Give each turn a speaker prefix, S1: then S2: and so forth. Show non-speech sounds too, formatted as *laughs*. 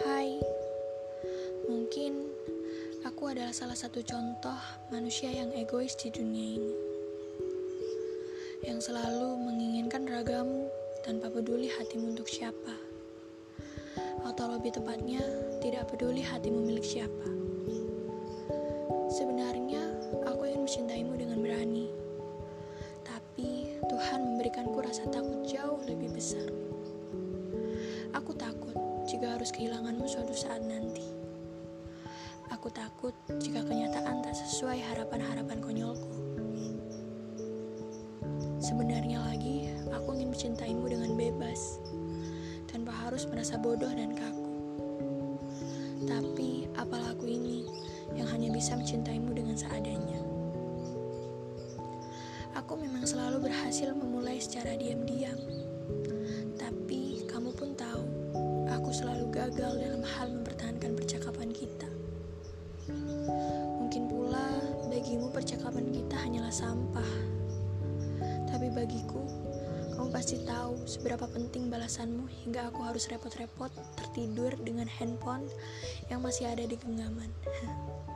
S1: Hai, mungkin aku adalah salah satu contoh manusia yang egois di dunia ini, yang selalu menginginkan ragamu tanpa peduli hatimu untuk siapa, atau lebih tepatnya, tidak peduli hatimu milik siapa. Sebenarnya, aku ingin mencintaimu dengan berani, tapi Tuhan memberikanku rasa takut jauh lebih besar. Aku takut jika harus kehilanganmu suatu saat nanti. Aku takut jika kenyataan tak sesuai harapan-harapan konyolku. Sebenarnya lagi, aku ingin mencintaimu dengan bebas, tanpa harus merasa bodoh dan kaku. Tapi, apalah aku ini yang hanya bisa mencintaimu dengan seadanya. Aku memang selalu berhasil memulai secara diam-diam. Selalu gagal dalam hal mempertahankan percakapan kita. Mungkin pula bagimu percakapan kita hanyalah sampah. Tapi bagiku, kamu pasti tahu seberapa penting balasanmu hingga aku harus repot-repot tertidur dengan handphone yang masih ada di genggaman. *laughs*